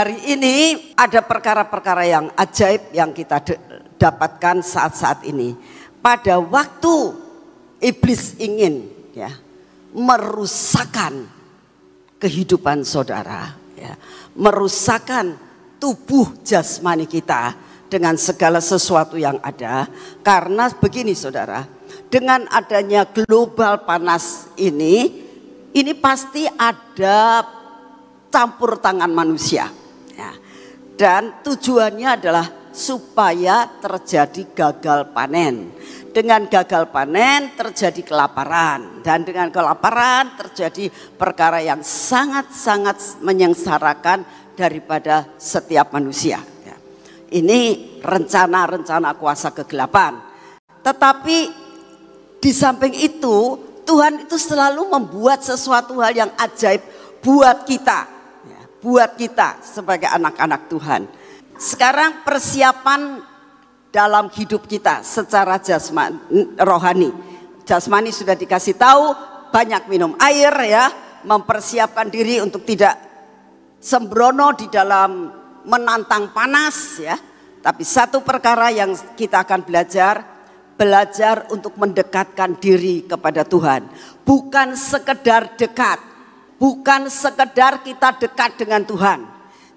hari ini ada perkara-perkara yang ajaib yang kita dapatkan saat-saat ini. Pada waktu iblis ingin ya merusakkan kehidupan saudara, ya, merusakkan tubuh jasmani kita dengan segala sesuatu yang ada. Karena begini saudara, dengan adanya global panas ini, ini pasti ada campur tangan manusia. Dan tujuannya adalah supaya terjadi gagal panen. Dengan gagal panen terjadi kelaparan dan dengan kelaparan terjadi perkara yang sangat-sangat menyengsarakan daripada setiap manusia. Ya. Ini rencana-rencana kuasa kegelapan. Tetapi di samping itu Tuhan itu selalu membuat sesuatu hal yang ajaib buat kita buat kita sebagai anak-anak Tuhan. Sekarang persiapan dalam hidup kita secara jasmani rohani. Jasmani sudah dikasih tahu banyak minum air ya, mempersiapkan diri untuk tidak sembrono di dalam menantang panas ya. Tapi satu perkara yang kita akan belajar, belajar untuk mendekatkan diri kepada Tuhan. Bukan sekedar dekat, bukan sekedar kita dekat dengan Tuhan.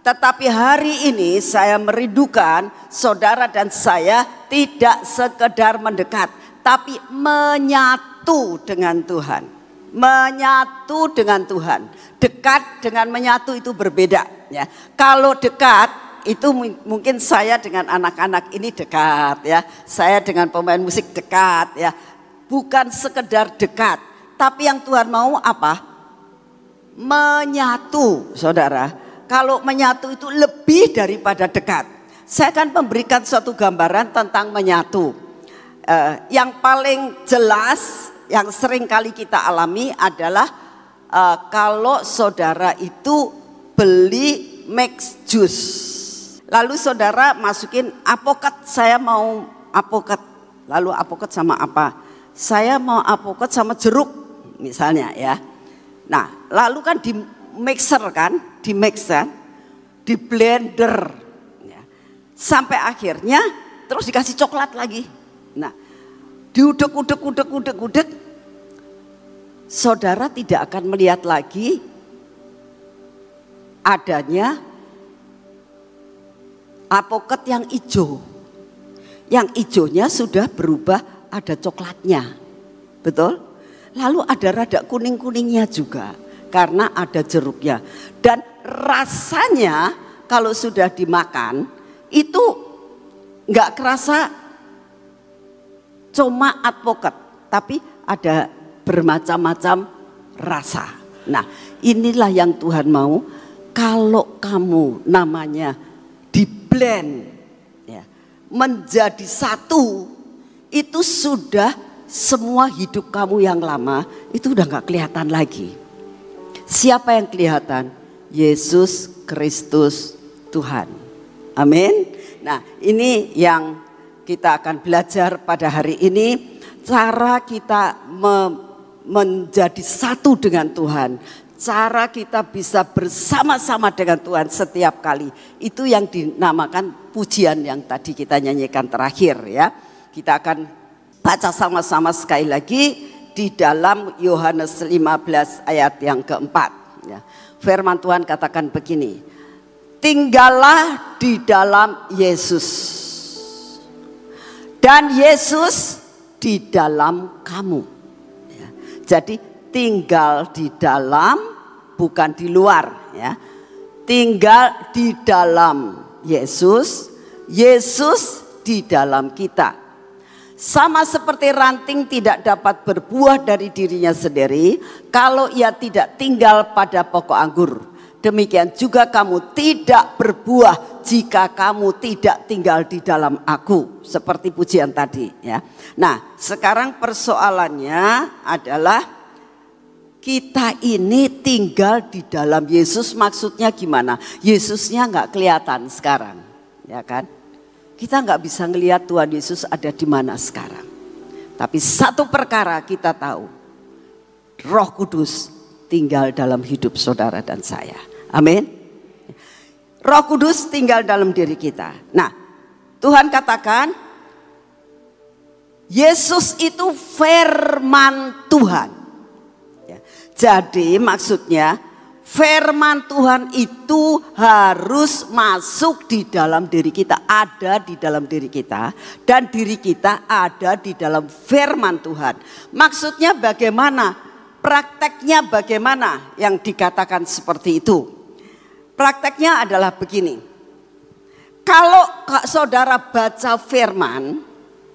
Tetapi hari ini saya merindukan saudara dan saya tidak sekedar mendekat, tapi menyatu dengan Tuhan. Menyatu dengan Tuhan. Dekat dengan menyatu itu berbeda ya. Kalau dekat itu mungkin saya dengan anak-anak ini dekat ya. Saya dengan pemain musik dekat ya. Bukan sekedar dekat, tapi yang Tuhan mau apa? Menyatu, saudara. Kalau menyatu itu lebih daripada dekat. Saya akan memberikan suatu gambaran tentang menyatu. Uh, yang paling jelas, yang sering kali kita alami adalah uh, kalau saudara itu beli mix juice. Lalu saudara masukin apokat, saya mau apokat. Lalu apokat sama apa? Saya mau apokat sama jeruk misalnya ya. Nah, lalu kan di mixer kan, di mixer, di blender. Ya. Sampai akhirnya terus dikasih coklat lagi. Nah, diudek, udek, udek, udek, udek. Saudara tidak akan melihat lagi adanya apoket yang hijau. Yang hijaunya sudah berubah ada coklatnya. Betul? Lalu ada rada kuning-kuningnya juga karena ada jeruknya. Dan rasanya kalau sudah dimakan itu nggak kerasa cuma advokat, tapi ada bermacam-macam rasa. Nah, inilah yang Tuhan mau. Kalau kamu namanya di blend ya, menjadi satu, itu sudah semua hidup kamu yang lama itu udah nggak kelihatan lagi. Siapa yang kelihatan? Yesus Kristus Tuhan. Amin. Nah, ini yang kita akan belajar pada hari ini. Cara kita me menjadi satu dengan Tuhan. Cara kita bisa bersama-sama dengan Tuhan setiap kali. Itu yang dinamakan pujian yang tadi kita nyanyikan terakhir ya. Kita akan Baca sama-sama sekali lagi di dalam Yohanes 15 ayat yang keempat. Ya. Firman Tuhan katakan begini, tinggallah di dalam Yesus. Dan Yesus di dalam kamu. Ya. Jadi tinggal di dalam bukan di luar ya. Tinggal di dalam Yesus, Yesus di dalam kita. Sama seperti ranting tidak dapat berbuah dari dirinya sendiri kalau ia tidak tinggal pada pokok anggur. Demikian juga kamu tidak berbuah jika kamu tidak tinggal di dalam aku. Seperti pujian tadi ya. Nah sekarang persoalannya adalah kita ini tinggal di dalam Yesus maksudnya gimana? Yesusnya nggak kelihatan sekarang ya kan? Kita nggak bisa ngelihat Tuhan Yesus ada di mana sekarang. Tapi satu perkara kita tahu. Roh Kudus tinggal dalam hidup saudara dan saya. Amin. Roh Kudus tinggal dalam diri kita. Nah, Tuhan katakan Yesus itu firman Tuhan. Ya. Jadi maksudnya firman Tuhan itu harus masuk di dalam diri kita, ada di dalam diri kita dan diri kita ada di dalam firman Tuhan. Maksudnya bagaimana? Prakteknya bagaimana yang dikatakan seperti itu? Prakteknya adalah begini. Kalau saudara baca firman,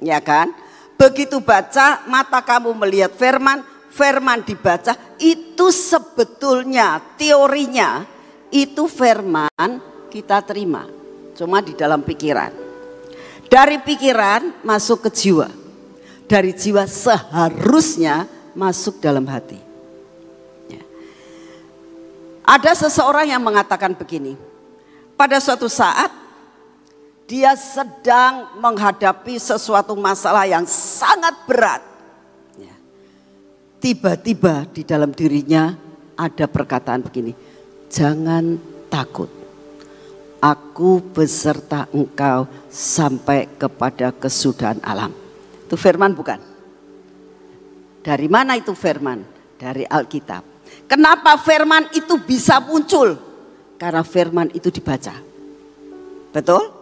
ya kan? Begitu baca, mata kamu melihat firman, firman dibaca, itu sebetulnya teorinya itu firman kita terima. Cuma di dalam pikiran. Dari pikiran masuk ke jiwa. Dari jiwa seharusnya masuk dalam hati. Ya. Ada seseorang yang mengatakan begini. Pada suatu saat dia sedang menghadapi sesuatu masalah yang sangat berat. Tiba-tiba di dalam dirinya ada perkataan begini, jangan takut. Aku beserta engkau sampai kepada kesudahan alam. Itu firman bukan? Dari mana itu firman? Dari Alkitab. Kenapa firman itu bisa muncul? Karena firman itu dibaca. Betul?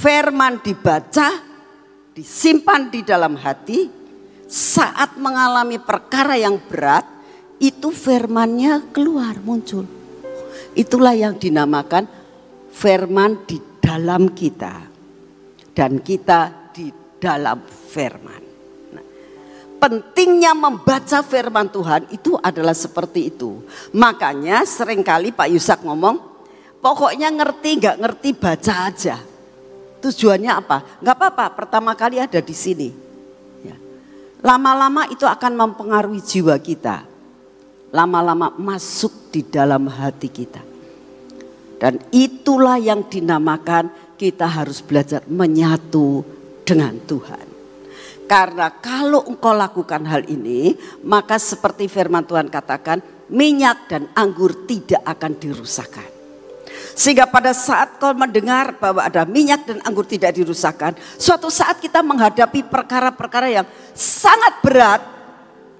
firman dibaca, disimpan di dalam hati, saat mengalami perkara yang berat, itu firmannya keluar, muncul. Itulah yang dinamakan firman di dalam kita. Dan kita di dalam firman. Nah, pentingnya membaca firman Tuhan itu adalah seperti itu. Makanya sering kali Pak Yusak ngomong, pokoknya ngerti gak ngerti baca aja. Tujuannya apa? Enggak apa-apa, pertama kali ada di sini. Lama-lama itu akan mempengaruhi jiwa kita. Lama-lama masuk di dalam hati kita. Dan itulah yang dinamakan kita harus belajar menyatu dengan Tuhan. Karena kalau engkau lakukan hal ini, maka seperti firman Tuhan katakan, minyak dan anggur tidak akan dirusakkan. Sehingga pada saat kau mendengar bahwa ada minyak dan anggur tidak dirusakkan, suatu saat kita menghadapi perkara-perkara yang sangat berat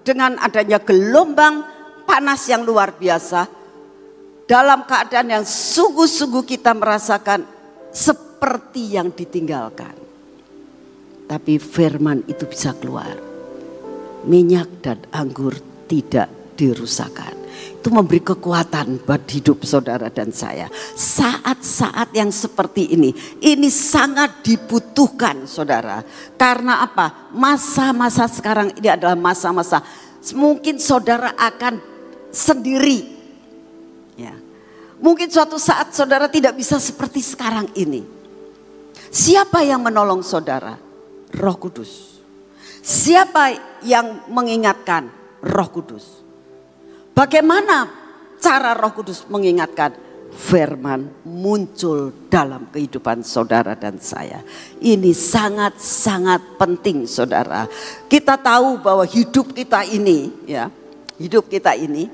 dengan adanya gelombang panas yang luar biasa. Dalam keadaan yang sungguh-sungguh kita merasakan seperti yang ditinggalkan. Tapi firman itu bisa keluar. Minyak dan anggur tidak dirusakkan itu memberi kekuatan buat hidup saudara dan saya. Saat-saat yang seperti ini, ini sangat dibutuhkan saudara. Karena apa? Masa-masa sekarang ini adalah masa-masa mungkin saudara akan sendiri. Ya. Mungkin suatu saat saudara tidak bisa seperti sekarang ini. Siapa yang menolong saudara? Roh Kudus. Siapa yang mengingatkan? Roh Kudus. Bagaimana cara Roh Kudus mengingatkan? Firman muncul dalam kehidupan saudara dan saya. Ini sangat-sangat penting saudara. Kita tahu bahwa hidup kita ini ya, hidup kita ini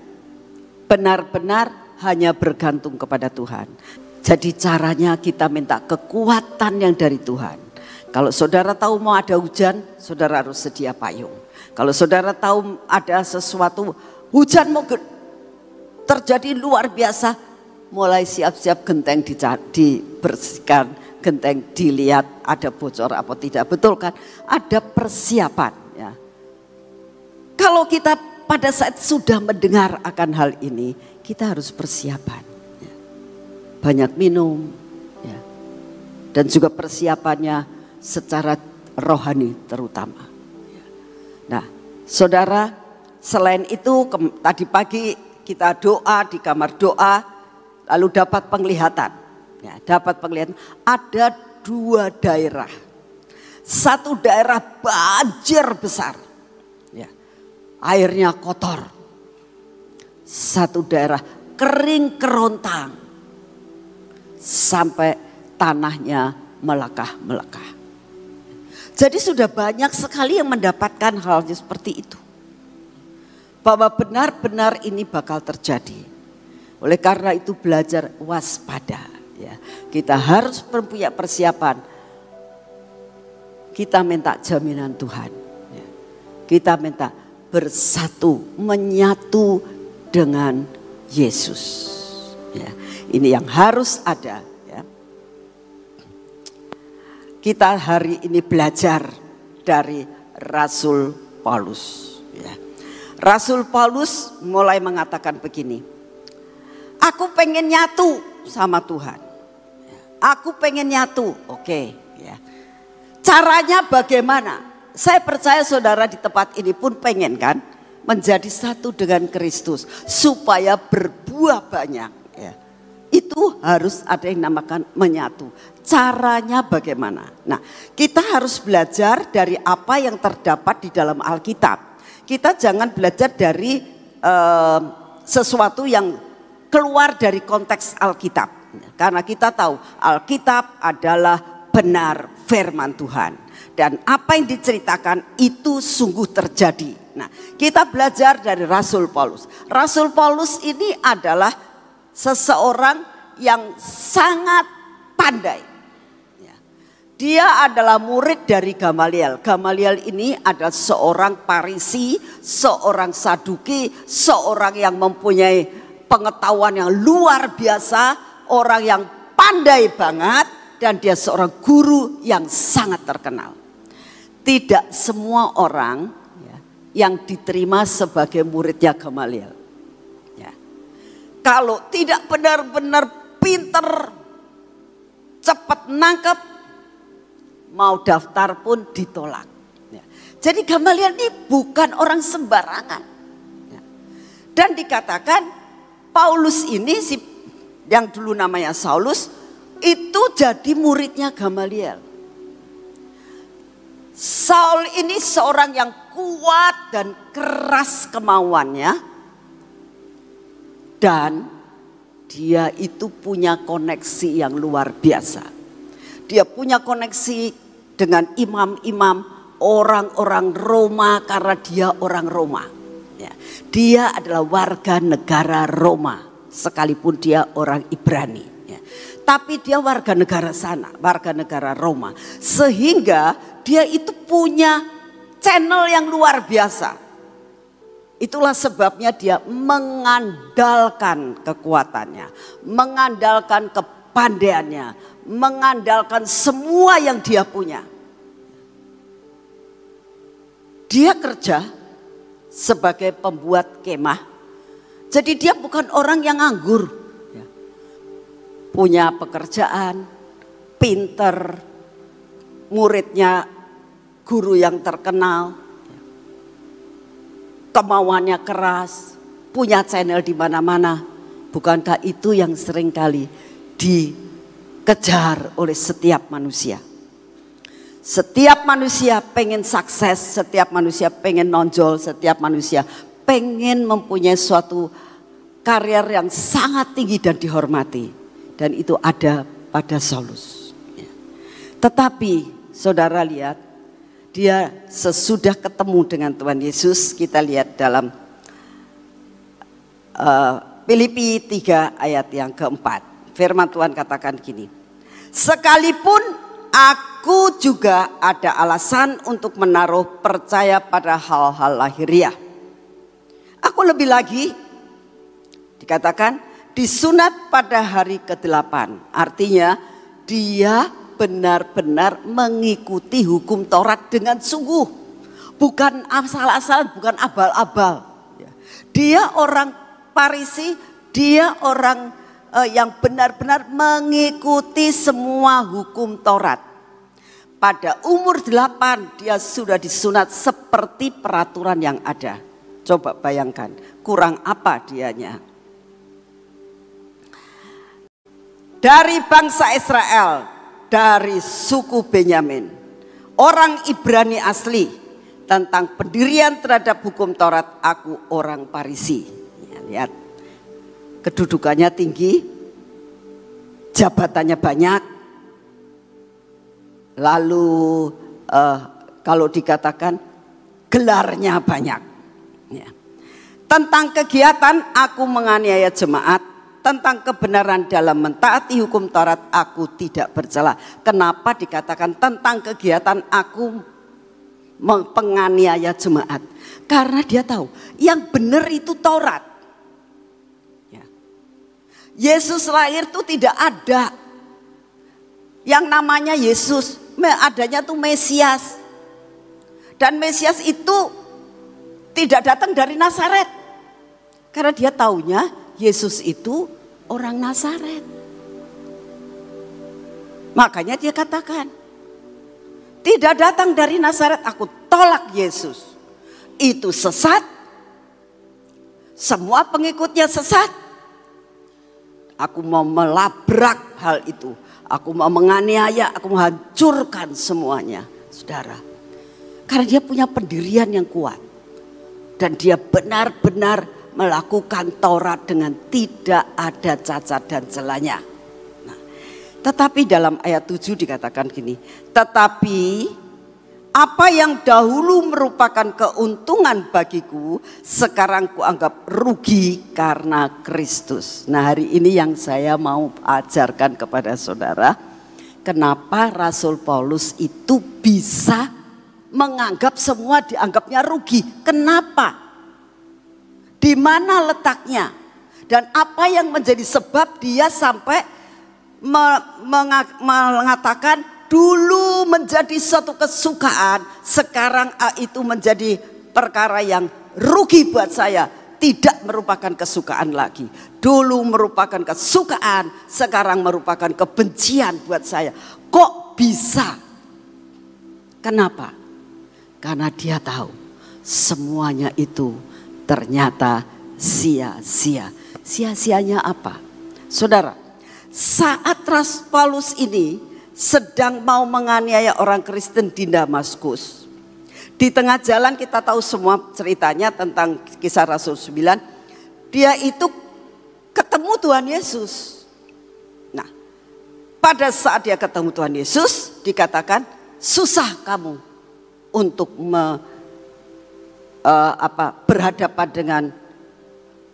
benar-benar hanya bergantung kepada Tuhan. Jadi caranya kita minta kekuatan yang dari Tuhan. Kalau saudara tahu mau ada hujan, saudara harus sedia payung. Kalau saudara tahu ada sesuatu Hujan mau terjadi luar biasa. Mulai siap-siap genteng dibersihkan, genteng dilihat ada bocor apa tidak. Betul kan? Ada persiapan ya. Kalau kita pada saat sudah mendengar akan hal ini, kita harus persiapan. Ya. Banyak minum, ya. dan juga persiapannya secara rohani terutama. Ya. Nah, saudara Selain itu tadi pagi kita doa di kamar doa lalu dapat penglihatan. Ya, dapat penglihatan ada dua daerah. Satu daerah banjir besar. Ya, airnya kotor. Satu daerah kering kerontang. Sampai tanahnya melekah-melekah. Jadi sudah banyak sekali yang mendapatkan hal seperti itu bahwa benar-benar ini bakal terjadi. Oleh karena itu belajar waspada. Ya, kita harus punya persiapan. Kita minta jaminan Tuhan. Ya. Kita minta bersatu, menyatu dengan Yesus. Ya, ini yang harus ada. Ya. Kita hari ini belajar dari Rasul Paulus. Ya. Rasul Paulus mulai mengatakan begini, aku pengen nyatu sama Tuhan. Aku pengen nyatu, oke. Ya. Caranya bagaimana? Saya percaya saudara di tempat ini pun pengen kan menjadi satu dengan Kristus supaya berbuah banyak. Ya. Itu harus ada yang namakan menyatu. Caranya bagaimana? Nah, kita harus belajar dari apa yang terdapat di dalam Alkitab. Kita jangan belajar dari uh, sesuatu yang keluar dari konteks Alkitab. Karena kita tahu Alkitab adalah benar firman Tuhan. Dan apa yang diceritakan itu sungguh terjadi. Nah kita belajar dari Rasul Paulus. Rasul Paulus ini adalah seseorang yang sangat pandai. Dia adalah murid dari Gamaliel. Gamaliel ini adalah seorang Parisi, seorang Saduki, seorang yang mempunyai pengetahuan yang luar biasa, orang yang pandai banget dan dia seorang guru yang sangat terkenal. Tidak semua orang ya, yang diterima sebagai muridnya Gamaliel. Ya. Kalau tidak benar-benar pinter, cepat nangkep, mau daftar pun ditolak. Ya. Jadi Gamaliel ini bukan orang sembarangan. Ya. Dan dikatakan Paulus ini si yang dulu namanya Saulus itu jadi muridnya Gamaliel. Saul ini seorang yang kuat dan keras kemauannya dan dia itu punya koneksi yang luar biasa. Dia punya koneksi dengan imam-imam orang-orang Roma karena dia orang Roma. Ya, dia adalah warga negara Roma sekalipun dia orang Ibrani. Ya. Tapi dia warga negara sana, warga negara Roma. Sehingga dia itu punya channel yang luar biasa. Itulah sebabnya dia mengandalkan kekuatannya, mengandalkan kepandaiannya, mengandalkan semua yang dia punya. Dia kerja sebagai pembuat kemah jadi dia bukan orang yang nganggur. Ya. Punya pekerjaan, pinter, muridnya guru yang terkenal, ya. kemauannya keras, punya channel di mana-mana. Bukankah itu yang sering kali dikejar oleh setiap manusia? Setiap manusia pengen sukses, setiap manusia pengen nonjol, setiap manusia pengen mempunyai suatu karier yang sangat tinggi dan dihormati. Dan itu ada pada Saulus. Tetapi saudara lihat, dia sesudah ketemu dengan Tuhan Yesus, kita lihat dalam uh, Filipi 3 ayat yang keempat. Firman Tuhan katakan gini, sekalipun aku juga ada alasan untuk menaruh percaya pada hal-hal lahiriah Aku lebih lagi dikatakan disunat pada hari ke-8. Artinya dia benar-benar mengikuti hukum Taurat dengan sungguh. Bukan asal-asalan, bukan abal-abal. Dia orang Parisi, dia orang uh, yang benar-benar mengikuti semua hukum Taurat. Pada umur 8 dia sudah disunat seperti peraturan yang ada. Coba bayangkan, kurang apa dianya? Dari bangsa Israel, dari suku Benyamin, orang Ibrani asli, tentang pendirian terhadap hukum Taurat, aku orang Parisi. Ya, lihat, kedudukannya tinggi, jabatannya banyak, lalu uh, kalau dikatakan gelarnya banyak. Ya. Tentang kegiatan aku menganiaya jemaat, tentang kebenaran dalam mentaati hukum Taurat aku tidak bercela. Kenapa dikatakan tentang kegiatan aku penganiaya jemaat? Karena dia tahu yang benar itu Taurat. Yesus lahir itu tidak ada yang namanya Yesus. Adanya tuh Mesias. Dan Mesias itu tidak datang dari Nazaret. Karena dia taunya Yesus itu orang Nazaret. Makanya dia katakan, tidak datang dari Nazaret, aku tolak Yesus. Itu sesat. Semua pengikutnya sesat. Aku mau melabrak hal itu. Aku mau menganiaya, aku mau hancurkan semuanya. Saudara. Karena dia punya pendirian yang kuat. Dan dia benar-benar melakukan Taurat dengan tidak ada cacat dan celanya. Nah, tetapi dalam ayat 7 dikatakan gini, tetapi apa yang dahulu merupakan keuntungan bagiku, sekarang kuanggap rugi karena Kristus. Nah hari ini yang saya mau ajarkan kepada saudara, kenapa Rasul Paulus itu bisa menganggap semua dianggapnya rugi. Kenapa? Di mana letaknya? Dan apa yang menjadi sebab dia sampai mengatakan dulu menjadi suatu kesukaan, sekarang itu menjadi perkara yang rugi buat saya, tidak merupakan kesukaan lagi. Dulu merupakan kesukaan, sekarang merupakan kebencian buat saya. Kok bisa? Kenapa? Karena dia tahu semuanya itu ternyata sia-sia. Sia-sianya apa? Saudara, saat Ras Paulus ini sedang mau menganiaya orang Kristen di Damaskus. Di tengah jalan kita tahu semua ceritanya tentang kisah Rasul 9. Dia itu ketemu Tuhan Yesus. Nah, pada saat dia ketemu Tuhan Yesus dikatakan susah kamu untuk me, uh, apa berhadapan dengan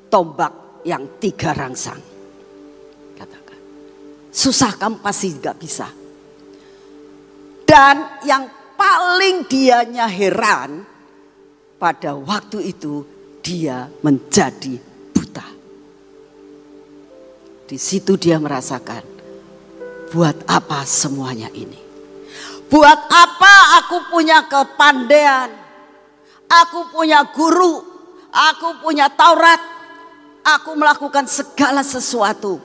tombak yang tiga rangsang. Katakan, susah kamu pasti nggak bisa. Dan yang paling dianya heran pada waktu itu dia menjadi buta. Di situ dia merasakan buat apa semuanya ini? Buat apa aku punya kepandaian? Aku punya guru, aku punya Taurat, aku melakukan segala sesuatu.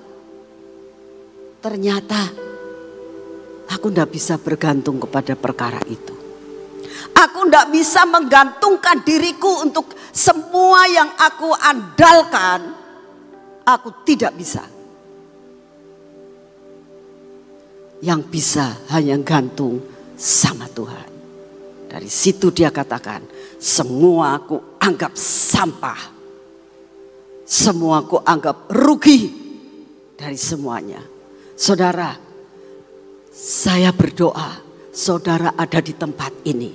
Ternyata aku tidak bisa bergantung kepada perkara itu. Aku tidak bisa menggantungkan diriku untuk semua yang aku andalkan. Aku tidak bisa. Yang bisa hanya gantung sama Tuhan. Dari situ dia katakan, semua aku anggap sampah. Semua aku anggap rugi dari semuanya. Saudara, saya berdoa saudara ada di tempat ini.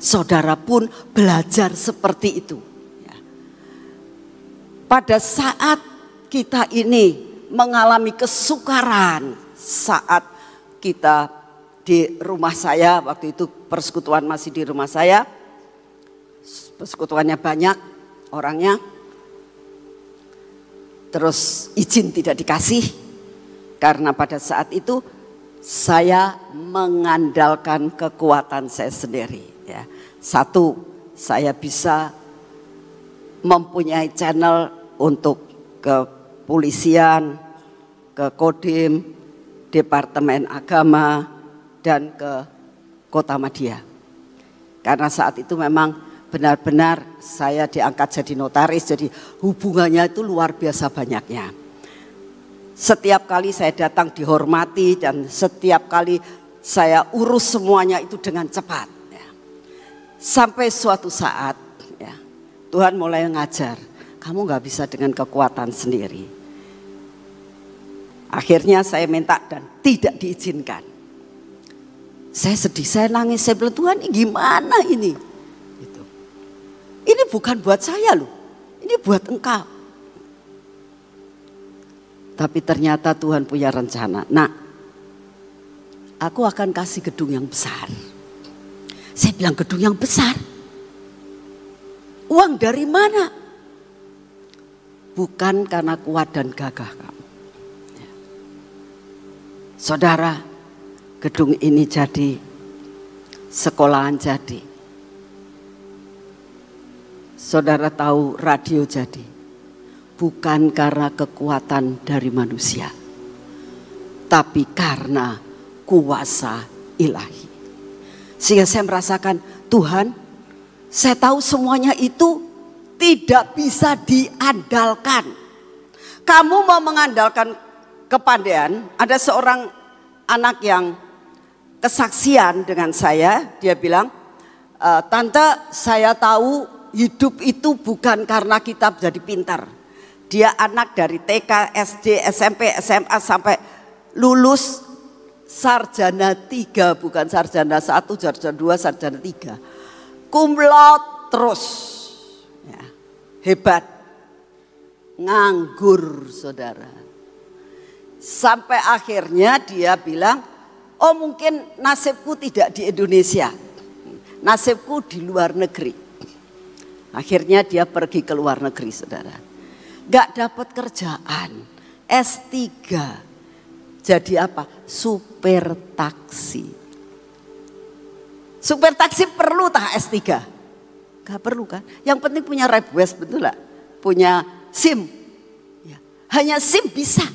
Saudara pun belajar seperti itu. Ya. Pada saat kita ini mengalami kesukaran saat kita di rumah saya waktu itu persekutuan masih di rumah saya persekutuannya banyak orangnya terus izin tidak dikasih karena pada saat itu saya mengandalkan kekuatan saya sendiri ya satu saya bisa mempunyai channel untuk kepolisian ke kodim departemen agama dan ke kota Madia. Karena saat itu memang benar-benar saya diangkat jadi notaris, jadi hubungannya itu luar biasa banyaknya. Setiap kali saya datang dihormati dan setiap kali saya urus semuanya itu dengan cepat. Ya. Sampai suatu saat ya, Tuhan mulai mengajar, kamu nggak bisa dengan kekuatan sendiri. Akhirnya saya minta dan tidak diizinkan. Saya sedih, saya nangis, saya bilang Tuhan gimana ini? Gitu. Ini bukan buat saya loh, ini buat engkau. Tapi ternyata Tuhan punya rencana. Nah, aku akan kasih gedung yang besar. Saya bilang gedung yang besar. Uang dari mana? Bukan karena kuat dan gagah kamu. Saudara, gedung ini jadi sekolahan jadi. Saudara tahu radio jadi. Bukan karena kekuatan dari manusia. Tapi karena kuasa ilahi. Sehingga saya merasakan Tuhan saya tahu semuanya itu tidak bisa diandalkan. Kamu mau mengandalkan kepandaian, ada seorang anak yang kesaksian dengan saya, dia bilang, e, "Tante, saya tahu hidup itu bukan karena kita jadi pintar. Dia anak dari TK, SD, SMP, SMA sampai lulus sarjana tiga, bukan sarjana satu, sarjana dua, sarjana tiga. Kumlot terus. Ya, hebat. Nganggur saudara. Sampai akhirnya dia bilang, oh mungkin nasibku tidak di Indonesia. Nasibku di luar negeri. Akhirnya dia pergi ke luar negeri saudara. Gak dapat kerjaan. S3. Jadi apa? Super taksi. Super taksi perlu tak S3? Gak perlu kan? Yang penting punya request betul lah. Punya SIM. Ya. Hanya SIM bisa.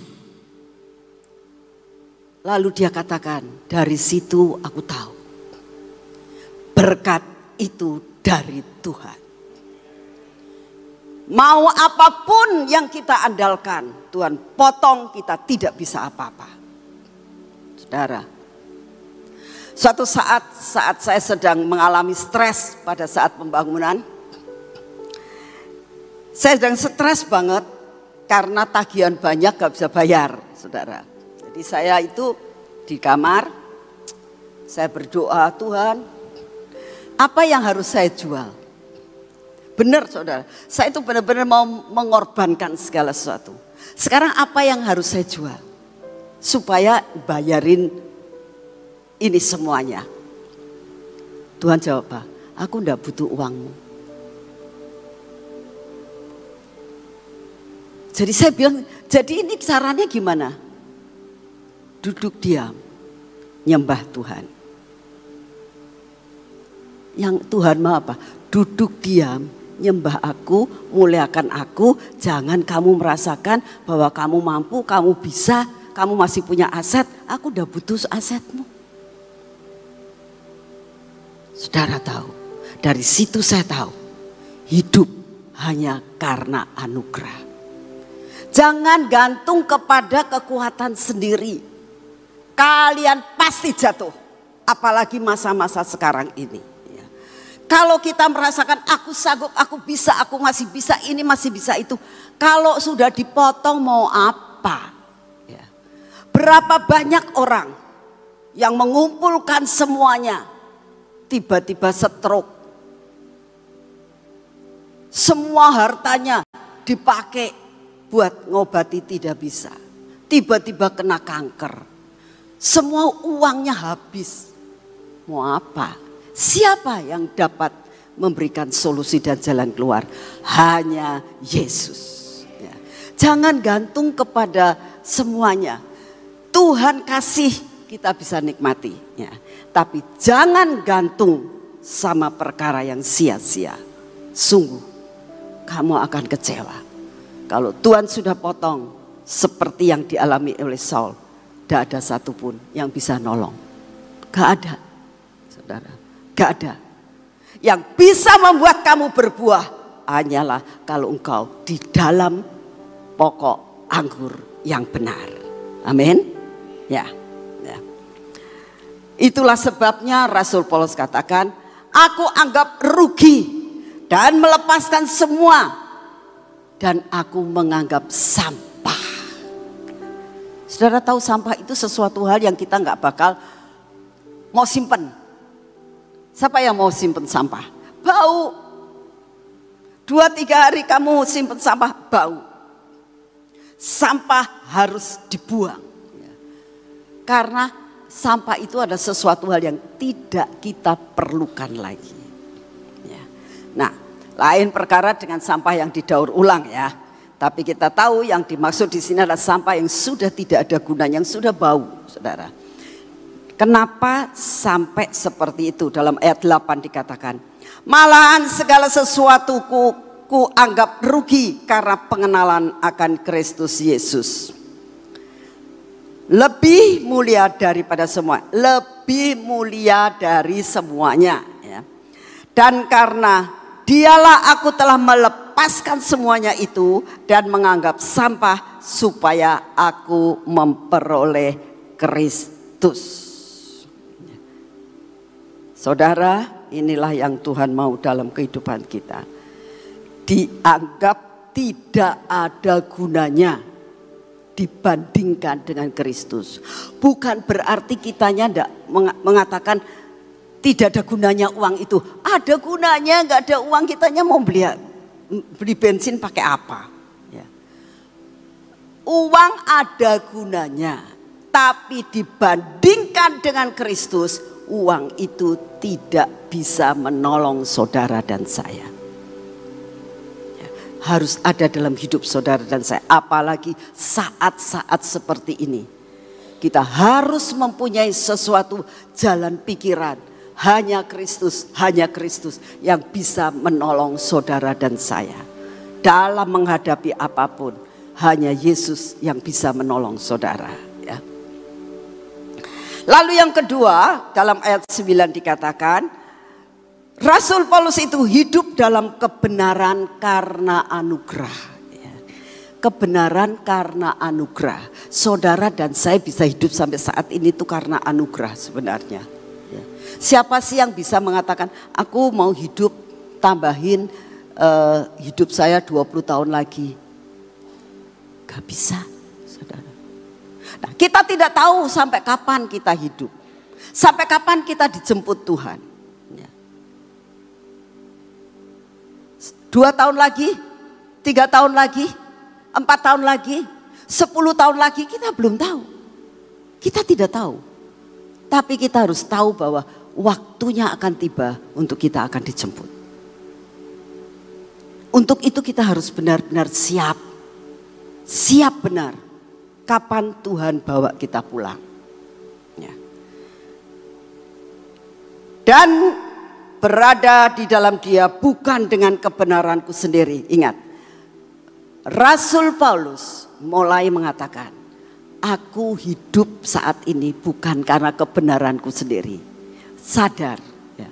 Lalu dia katakan, dari situ aku tahu. Berkat itu dari Tuhan. Mau apa pun yang kita andalkan, Tuhan potong kita tidak bisa apa-apa. Saudara, suatu saat saat saya sedang mengalami stres pada saat pembangunan, saya sedang stres banget karena tagihan banyak gak bisa bayar, saudara. Jadi saya itu di kamar, saya berdoa Tuhan, apa yang harus saya jual? Benar saudara, saya itu benar-benar mau mengorbankan segala sesuatu. Sekarang apa yang harus saya jual? Supaya bayarin ini semuanya. Tuhan jawab, Pak, aku enggak butuh uangmu. Jadi saya bilang, jadi ini caranya gimana? Duduk diam, nyembah Tuhan. Yang Tuhan mau apa? Duduk diam, nyembah aku, muliakan aku, jangan kamu merasakan bahwa kamu mampu, kamu bisa, kamu masih punya aset, aku udah butuh asetmu. Saudara tahu, dari situ saya tahu, hidup hanya karena anugerah. Jangan gantung kepada kekuatan sendiri. Kalian pasti jatuh, apalagi masa-masa sekarang ini. Kalau kita merasakan aku sanggup, aku bisa, aku masih bisa, ini masih bisa itu. Kalau sudah dipotong mau apa? Ya. Berapa banyak orang yang mengumpulkan semuanya tiba-tiba stroke. Semua hartanya dipakai buat ngobati tidak bisa. Tiba-tiba kena kanker. Semua uangnya habis. Mau apa? Siapa yang dapat memberikan solusi dan jalan keluar? Hanya Yesus. Ya. Jangan gantung kepada semuanya. Tuhan kasih kita bisa nikmati. Ya. Tapi jangan gantung sama perkara yang sia-sia. Sungguh kamu akan kecewa. Kalau Tuhan sudah potong seperti yang dialami oleh Saul. Tidak ada satupun yang bisa nolong. Gak ada. Saudara. Gak ada. Yang bisa membuat kamu berbuah hanyalah kalau engkau di dalam pokok anggur yang benar. Amin. Ya. ya. Itulah sebabnya Rasul Paulus katakan, aku anggap rugi dan melepaskan semua dan aku menganggap sampah. Saudara tahu sampah itu sesuatu hal yang kita nggak bakal mau simpen Siapa yang mau simpen sampah? Bau. Dua tiga hari kamu simpen sampah, bau. Sampah harus dibuang. Karena sampah itu ada sesuatu hal yang tidak kita perlukan lagi. Ya. Nah, lain perkara dengan sampah yang didaur ulang ya. Tapi kita tahu yang dimaksud di sini adalah sampah yang sudah tidak ada gunanya, yang sudah bau, saudara. Kenapa sampai seperti itu? Dalam ayat 8 dikatakan, malahan segala sesuatu ku, ku anggap rugi karena pengenalan akan Kristus Yesus lebih mulia daripada semua, lebih mulia dari semuanya. Ya. Dan karena dialah aku telah melepaskan semuanya itu dan menganggap sampah supaya aku memperoleh Kristus. Saudara, inilah yang Tuhan mau dalam kehidupan kita. Dianggap tidak ada gunanya dibandingkan dengan Kristus. Bukan berarti kitanya tidak mengatakan tidak ada gunanya uang itu. Ada gunanya, nggak ada uang kitanya mau beli beli bensin pakai apa? Ya. Uang ada gunanya, tapi dibandingkan dengan Kristus, uang itu tidak bisa menolong saudara dan saya harus ada dalam hidup saudara dan saya. Apalagi saat-saat seperti ini. Kita harus mempunyai sesuatu jalan pikiran. Hanya Kristus, hanya Kristus yang bisa menolong saudara dan saya. Dalam menghadapi apa pun, hanya Yesus yang bisa menolong saudara. Lalu yang kedua, dalam ayat 9 dikatakan, Rasul Paulus itu hidup dalam kebenaran karena anugerah. Ya. Kebenaran karena anugerah. Saudara dan saya bisa hidup sampai saat ini itu karena anugerah sebenarnya. Ya. Siapa sih yang bisa mengatakan aku mau hidup tambahin uh, hidup saya 20 tahun lagi. Gak bisa. Nah, kita tidak tahu sampai kapan kita hidup. Sampai kapan kita dijemput Tuhan. Dua tahun lagi, tiga tahun lagi, empat tahun lagi, sepuluh tahun lagi kita belum tahu. Kita tidak tahu. Tapi kita harus tahu bahwa waktunya akan tiba untuk kita akan dijemput. Untuk itu kita harus benar-benar siap. Siap benar. Kapan Tuhan bawa kita pulang. Ya. Dan berada di dalam dia bukan dengan kebenaranku sendiri. Ingat, Rasul Paulus mulai mengatakan, aku hidup saat ini bukan karena kebenaranku sendiri. Sadar. Ya.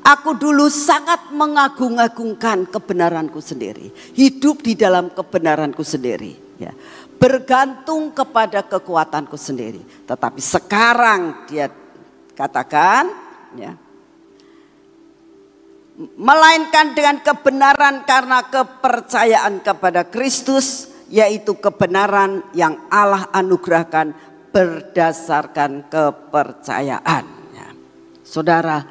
Aku dulu sangat mengagung-agungkan kebenaranku sendiri. Hidup di dalam kebenaranku sendiri. Ya. Bergantung kepada kekuatanku sendiri. Tetapi sekarang dia katakan, ya, melainkan dengan kebenaran karena kepercayaan kepada Kristus yaitu kebenaran yang Allah anugerahkan berdasarkan kepercayaan. Ya. Saudara,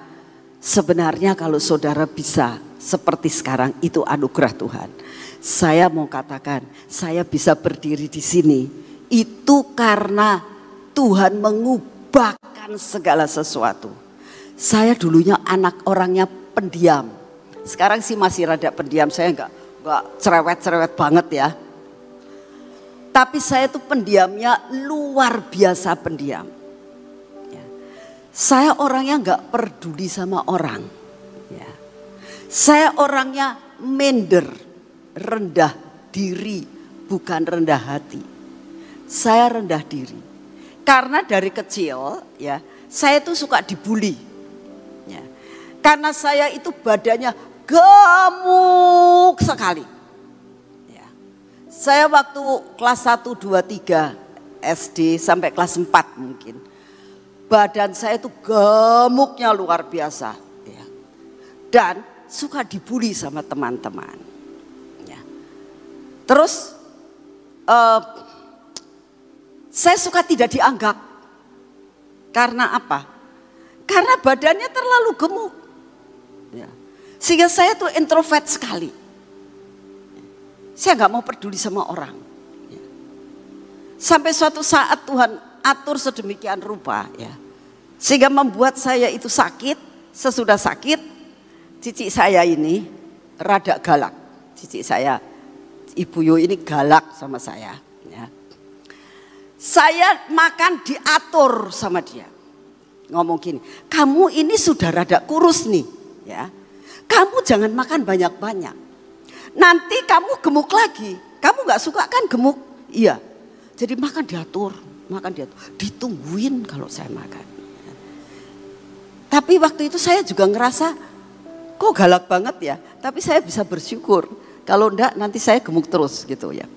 sebenarnya kalau saudara bisa seperti sekarang itu anugerah Tuhan. Saya mau katakan, saya bisa berdiri di sini itu karena Tuhan mengubahkan segala sesuatu. Saya dulunya anak orangnya pendiam. Sekarang sih masih rada pendiam, saya enggak enggak cerewet-cerewet banget ya. Tapi saya tuh pendiamnya luar biasa pendiam. Ya. Saya orangnya enggak peduli sama orang. Ya. Saya orangnya minder, rendah diri, bukan rendah hati. Saya rendah diri. Karena dari kecil ya, saya tuh suka dibully karena saya itu badannya gemuk sekali. Ya. Saya waktu kelas 1, 2, 3 SD sampai kelas 4 mungkin. Badan saya itu gemuknya luar biasa. Ya. Dan suka dibully sama teman-teman. Ya. Terus uh, saya suka tidak dianggap. Karena apa? Karena badannya terlalu gemuk. Ya. Sehingga saya tuh introvert sekali. Saya nggak mau peduli sama orang. Ya. Sampai suatu saat Tuhan atur sedemikian rupa ya. Sehingga membuat saya itu sakit, sesudah sakit cici saya ini rada galak. Cici saya Ibu Yu ini galak sama saya ya. Saya makan diatur sama dia. Ngomong gini, kamu ini sudah rada kurus nih ya. Kamu jangan makan banyak-banyak. Nanti kamu gemuk lagi. Kamu gak suka kan gemuk? Iya. Jadi makan diatur, makan diatur. Ditungguin kalau saya makan. Tapi waktu itu saya juga ngerasa kok galak banget ya. Tapi saya bisa bersyukur. Kalau enggak nanti saya gemuk terus gitu ya.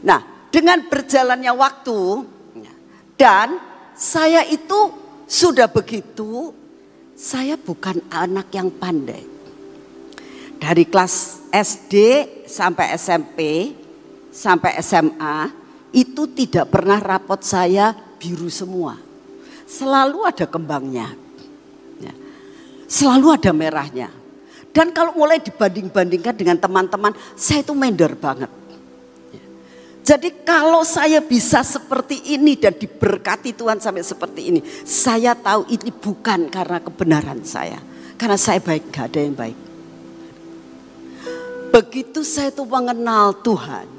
Nah dengan berjalannya waktu dan saya itu sudah begitu, saya bukan anak yang pandai. Dari kelas SD sampai SMP sampai SMA itu tidak pernah rapot saya biru semua. Selalu ada kembangnya. Selalu ada merahnya. Dan kalau mulai dibanding-bandingkan dengan teman-teman, saya itu minder banget. Jadi kalau saya bisa seperti ini dan diberkati Tuhan sampai seperti ini, saya tahu ini bukan karena kebenaran saya. Karena saya baik, gak ada yang baik. Begitu saya itu mengenal Tuhan,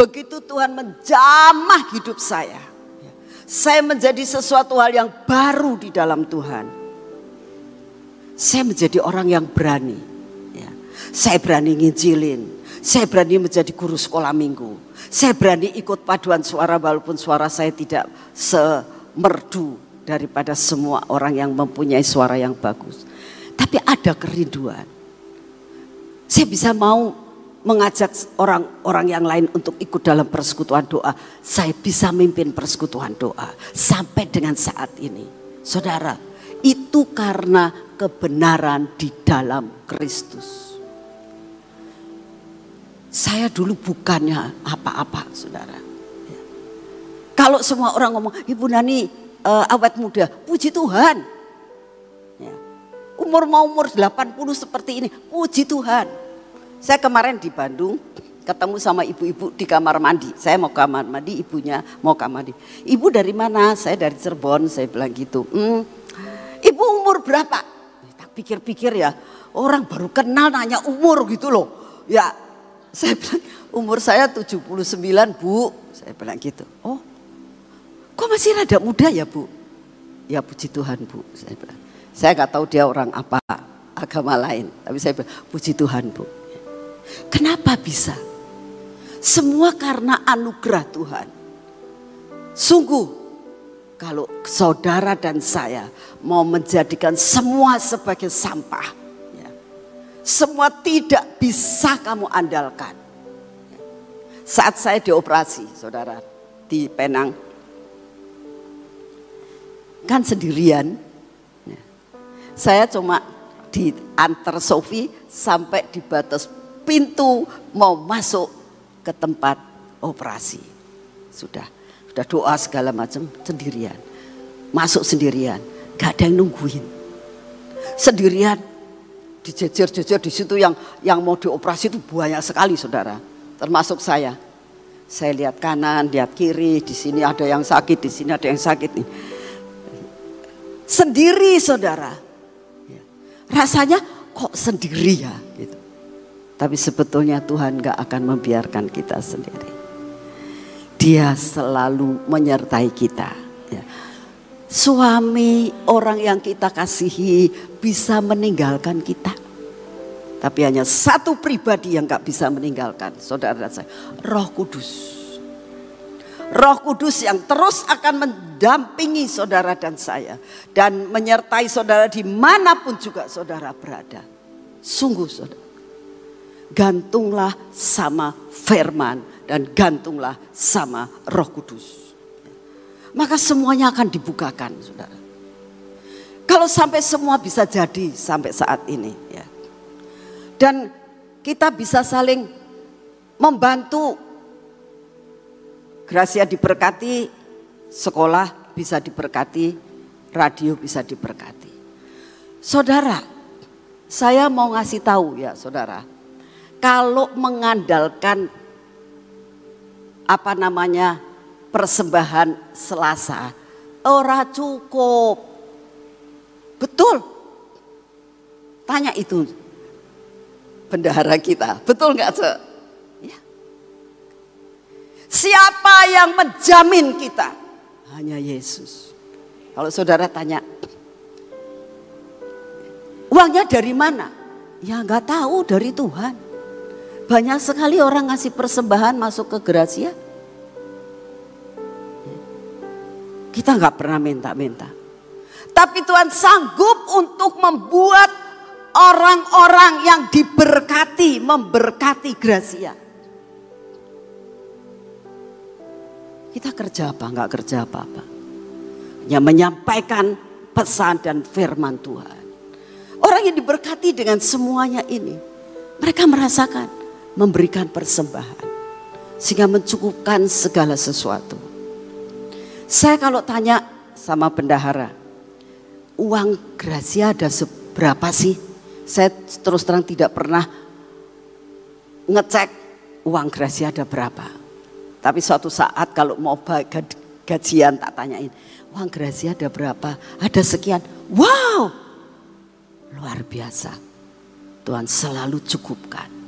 Begitu Tuhan menjamah hidup saya. Saya menjadi sesuatu hal yang baru di dalam Tuhan. Saya menjadi orang yang berani. Ya. Saya berani nginjilin. Saya berani menjadi guru sekolah minggu. Saya berani ikut paduan suara walaupun suara saya tidak semerdu daripada semua orang yang mempunyai suara yang bagus. Tapi ada kerinduan. Saya bisa mau mengajak orang-orang yang lain untuk ikut dalam persekutuan doa. Saya bisa mimpin persekutuan doa sampai dengan saat ini. Saudara, itu karena kebenaran di dalam Kristus. Saya dulu bukannya apa-apa, saudara. Kalau semua orang ngomong, Ibu Nani uh, awet muda, puji Tuhan. Ya. Umur mau umur 80 seperti ini, puji Tuhan saya kemarin di Bandung ketemu sama ibu-ibu di kamar mandi. Saya mau kamar mandi, ibunya mau kamar mandi. Ibu dari mana? Saya dari Cirebon, saya bilang gitu. Hmm, ibu umur berapa? Tak pikir-pikir ya, orang baru kenal nanya umur gitu loh. Ya, saya bilang umur saya 79 bu. Saya bilang gitu. Oh, kok masih rada muda ya bu? Ya puji Tuhan bu. Saya bilang. Saya nggak tahu dia orang apa agama lain. Tapi saya bilang, puji Tuhan bu. Kenapa bisa? Semua karena anugerah Tuhan. Sungguh kalau saudara dan saya mau menjadikan semua sebagai sampah. Ya, semua tidak bisa kamu andalkan. Saat saya dioperasi saudara di Penang. Kan sendirian. Ya, saya cuma diantar Sofi sampai di batas pintu mau masuk ke tempat operasi. Sudah, sudah doa segala macam sendirian. Masuk sendirian, gak ada yang nungguin. Sendirian, dijejer-jejer di situ yang yang mau dioperasi itu banyak sekali saudara. Termasuk saya. Saya lihat kanan, lihat kiri, di sini ada yang sakit, di sini ada yang sakit nih. Sendiri saudara. Ya. Rasanya kok sendiri ya gitu. Tapi sebetulnya Tuhan gak akan membiarkan kita sendiri. Dia selalu menyertai kita. Ya. Suami orang yang kita kasihi bisa meninggalkan kita. Tapi hanya satu pribadi yang gak bisa meninggalkan. Saudara saya, roh kudus. Roh Kudus yang terus akan mendampingi saudara dan saya. Dan menyertai saudara di mana pun juga saudara berada. Sungguh saudara gantunglah sama firman dan gantunglah sama roh kudus. Maka semuanya akan dibukakan saudara. Kalau sampai semua bisa jadi sampai saat ini ya. Dan kita bisa saling membantu. Gracia diberkati, sekolah bisa diberkati, radio bisa diberkati. Saudara, saya mau ngasih tahu ya saudara kalau mengandalkan apa namanya persembahan Selasa ora cukup. Betul. Tanya itu bendahara kita. Betul nggak, Cek? Ya. Siapa yang menjamin kita? Hanya Yesus. Kalau saudara tanya, uangnya dari mana? Ya nggak tahu dari Tuhan. Banyak sekali orang ngasih persembahan masuk ke Gracia. Kita nggak pernah minta-minta. Tapi Tuhan sanggup untuk membuat orang-orang yang diberkati, memberkati Gracia. Kita kerja apa? Enggak kerja apa-apa. Hanya menyampaikan pesan dan firman Tuhan. Orang yang diberkati dengan semuanya ini. Mereka merasakan memberikan persembahan. Sehingga mencukupkan segala sesuatu. Saya kalau tanya sama bendahara. Uang Gracia ada seberapa sih? Saya terus terang tidak pernah ngecek uang Gracia ada berapa. Tapi suatu saat kalau mau gajian tak tanyain, uang Gracia ada berapa? Ada sekian. Wow, luar biasa. Tuhan selalu cukupkan.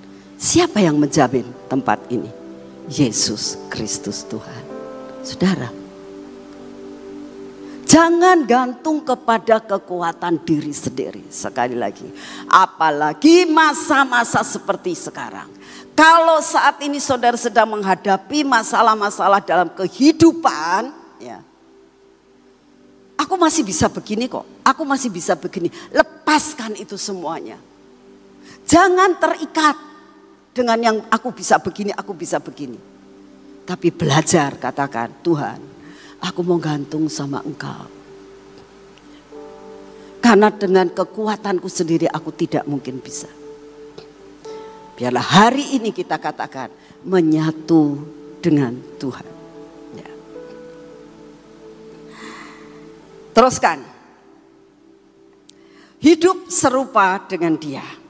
Siapa yang menjamin tempat ini? Yesus Kristus Tuhan. Saudara, Jangan gantung kepada kekuatan diri sendiri. Sekali lagi, apalagi masa-masa seperti sekarang. Kalau saat ini saudara sedang menghadapi masalah-masalah dalam kehidupan, ya. Aku masih bisa begini kok. Aku masih bisa begini. Lepaskan itu semuanya. Jangan terikat dengan yang aku bisa begini, aku bisa begini. Tapi belajar katakan, Tuhan, aku mau gantung sama Engkau. Karena dengan kekuatanku sendiri aku tidak mungkin bisa. Biarlah hari ini kita katakan menyatu dengan Tuhan. Ya. Teruskan. Hidup serupa dengan dia.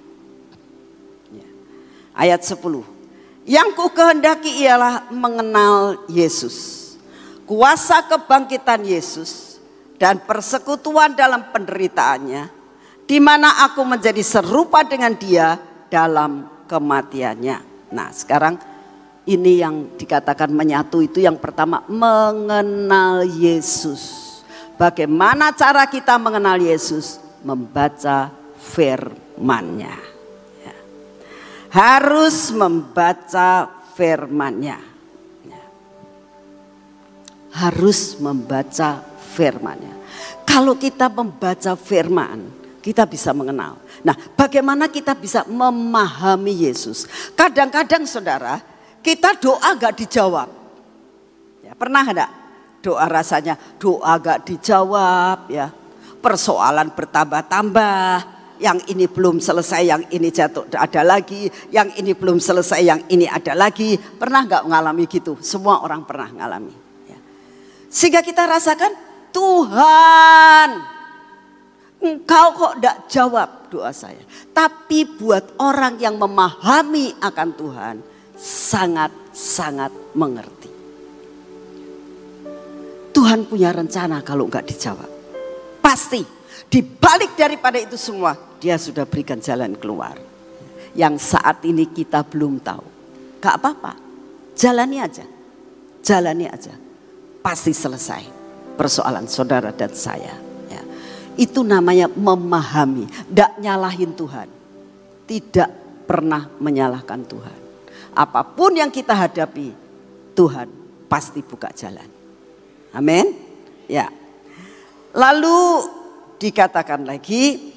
Ya. Ayat 10. Yang ku kehendaki ialah mengenal Yesus. Kuasa kebangkitan Yesus dan persekutuan dalam penderitaannya. Di mana aku menjadi serupa dengan dia dalam kematiannya. Nah sekarang ini yang dikatakan menyatu itu yang pertama mengenal Yesus. Bagaimana cara kita mengenal Yesus? Membaca firmannya. Ya. Harus membaca firmannya. Ya. Harus membaca firmannya. Kalau kita membaca firman, kita bisa mengenal. Nah, bagaimana kita bisa memahami Yesus? Kadang-kadang saudara, kita doa gak dijawab. Ya, pernah enggak? Doa rasanya doa gak dijawab ya. Persoalan bertambah-tambah. Yang ini belum selesai, yang ini jatuh ada lagi. Yang ini belum selesai, yang ini ada lagi. Pernah gak mengalami gitu? Semua orang pernah mengalami. Ya. Sehingga kita rasakan Tuhan Engkau kok tidak jawab doa saya. Tapi buat orang yang memahami akan Tuhan, sangat-sangat mengerti. Tuhan punya rencana kalau enggak dijawab. Pasti di balik daripada itu semua, dia sudah berikan jalan keluar. Yang saat ini kita belum tahu. Gak apa-apa, jalani aja. Jalani aja. Pasti selesai persoalan saudara dan saya. Itu namanya memahami, tidak nyalahin Tuhan. Tidak pernah menyalahkan Tuhan. Apa pun yang kita hadapi, Tuhan pasti buka jalan. Amin. Ya. Lalu dikatakan lagi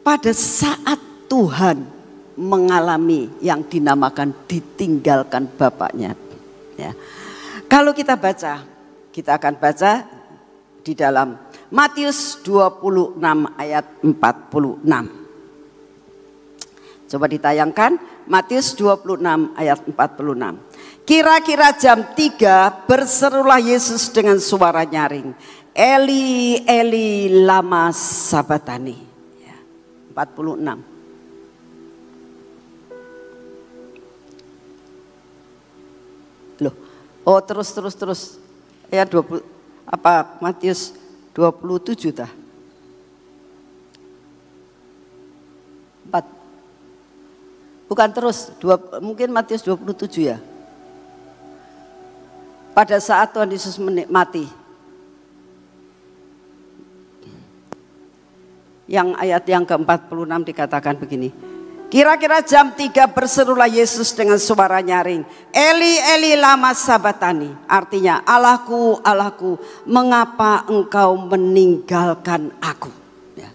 pada saat Tuhan mengalami yang dinamakan ditinggalkan bapaknya. Ya. Kalau kita baca, kita akan baca di dalam Matius 26 ayat 46. Coba ditayangkan Matius 26 ayat 46. Kira-kira jam 3 berserulah Yesus dengan suara nyaring. Eli Eli lama sabatani. Ya, 46. Loh, Oh terus terus terus. Ya 20 apa Matius 27 dah. 4. Bukan terus, dua, mungkin Matius 27 ya. Pada saat Tuhan Yesus menikmati. Yang ayat yang ke-46 dikatakan begini. Kira-kira jam 3 berserulah Yesus dengan suara nyaring. Eli, Eli lama sabatani. Artinya, Allahku, Allahku, mengapa engkau meninggalkan aku? Ya.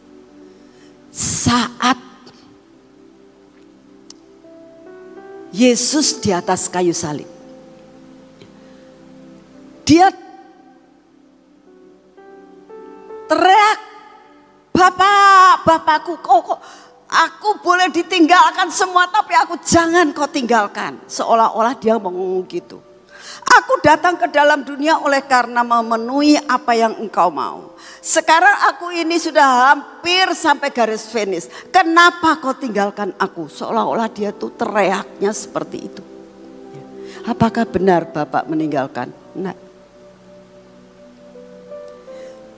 Saat Yesus di atas kayu salib. Dia teriak, Bapak, Bapakku, kok, kok Aku boleh ditinggalkan semua tapi aku jangan kau tinggalkan. Seolah-olah dia ngomong gitu. Aku datang ke dalam dunia oleh karena memenuhi apa yang engkau mau. Sekarang aku ini sudah hampir sampai garis finish. Kenapa kau tinggalkan aku? Seolah-olah dia tuh teriaknya seperti itu. Apakah benar Bapak meninggalkan? Nah.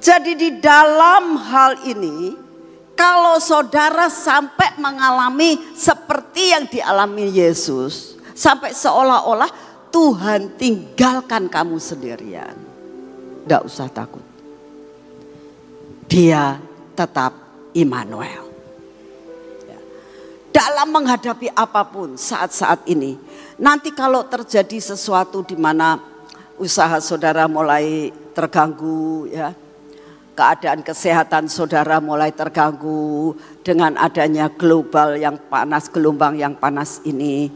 Jadi di dalam hal ini kalau saudara sampai mengalami seperti yang dialami Yesus, sampai seolah-olah Tuhan tinggalkan kamu sendirian. Tidak usah takut. Dia tetap Immanuel. Dalam menghadapi apa pun saat-saat ini. Nanti kalau terjadi sesuatu di mana usaha saudara mulai terganggu ya keadaan kesehatan saudara mulai terganggu dengan adanya global yang panas, gelombang yang panas ini.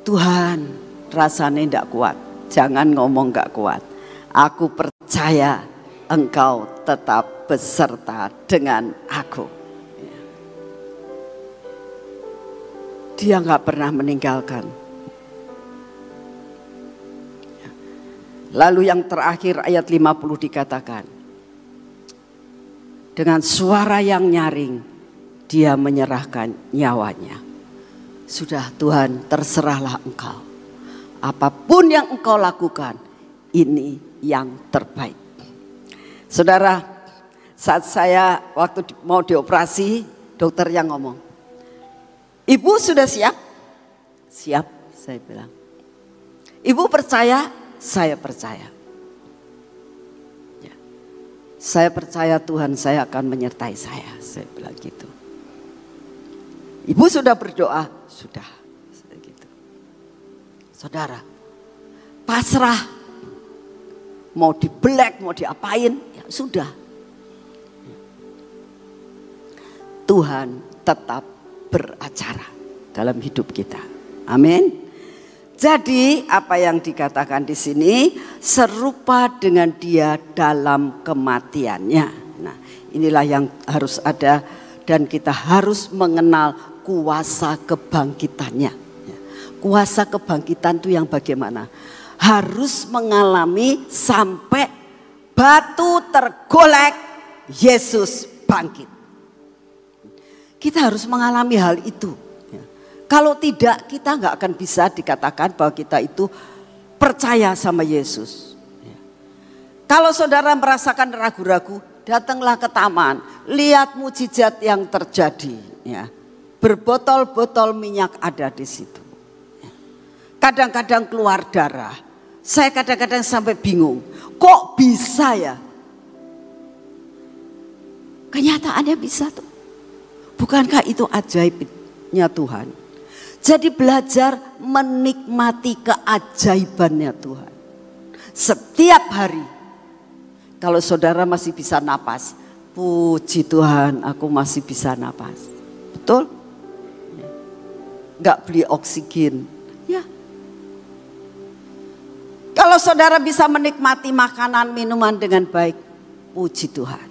Tuhan rasanya tidak kuat, jangan ngomong gak kuat. Aku percaya engkau tetap beserta dengan aku. Dia nggak pernah meninggalkan. Lalu yang terakhir ayat 50 dikatakan, dengan suara yang nyaring, dia menyerahkan nyawanya. Sudah Tuhan, terserahlah engkau. Apa pun yang engkau lakukan, ini yang terbaik. Saudara, saat saya waktu mau dioperasi, dokter yang ngomong, Ibu sudah siap? Siap, saya bilang. Ibu percaya? Saya percaya. Saya percaya Tuhan saya akan menyertai saya. Saya bilang gitu. Ibu sudah berdoa? Sudah. Gitu. Saudara, pasrah. Mau dibelek, mau diapain, ya sudah. Tuhan tetap beracara dalam hidup kita. Amin. Jadi apa yang dikatakan di sini serupa dengan dia dalam kematiannya. Nah, inilah yang harus ada dan kita harus mengenal kuasa kebangkitannya. Ya, kuasa kebangkitan itu yang bagaimana? Harus mengalami sampai batu tergolek Yesus bangkit. Kita harus mengalami hal itu. Kalau tidak kita nggak akan bisa dikatakan bahwa kita itu percaya sama Yesus. Ya. Kalau saudara merasakan ragu-ragu, datanglah ke taman, lihat mujizat yang terjadi. Ya. Berbotol-botol minyak ada di situ. Ya. Kadang-kadang keluar darah. Saya kadang-kadang sampai bingung, kok bisa ya? Kenyataannya bisa tuh. Bukankah itu ajaibnya Tuhan? Jadi belajar menikmati keajaibannya Tuhan. Setiap hari. Kalau saudara masih bisa napas. Puji Tuhan aku masih bisa napas. Betul? Gak beli oksigen. Ya. Kalau saudara bisa menikmati makanan minuman dengan baik. Puji Tuhan.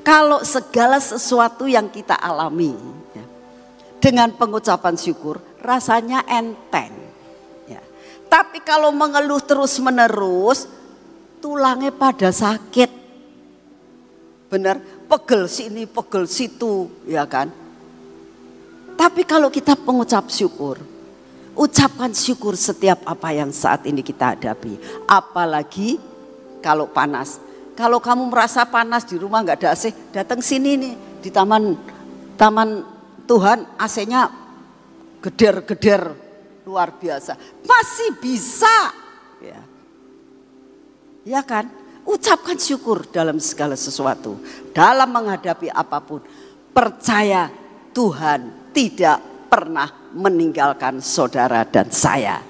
Kalau segala sesuatu yang kita alami dengan pengucapan syukur rasanya enteng. Ya. Tapi kalau mengeluh terus menerus tulangnya pada sakit. Benar, pegel sini, pegel situ, ya kan? Tapi kalau kita pengucap syukur, Ucapkan syukur setiap apa yang saat ini kita hadapi. Apalagi kalau panas. Kalau kamu merasa panas di rumah nggak ada AC, datang sini nih di taman taman Tuhan AC-nya geder-geder luar biasa. Masih bisa. Ya. ya kan? Ucapkan syukur dalam segala sesuatu. Dalam menghadapi apa pun. Percaya Tuhan tidak pernah meninggalkan saudara dan saya.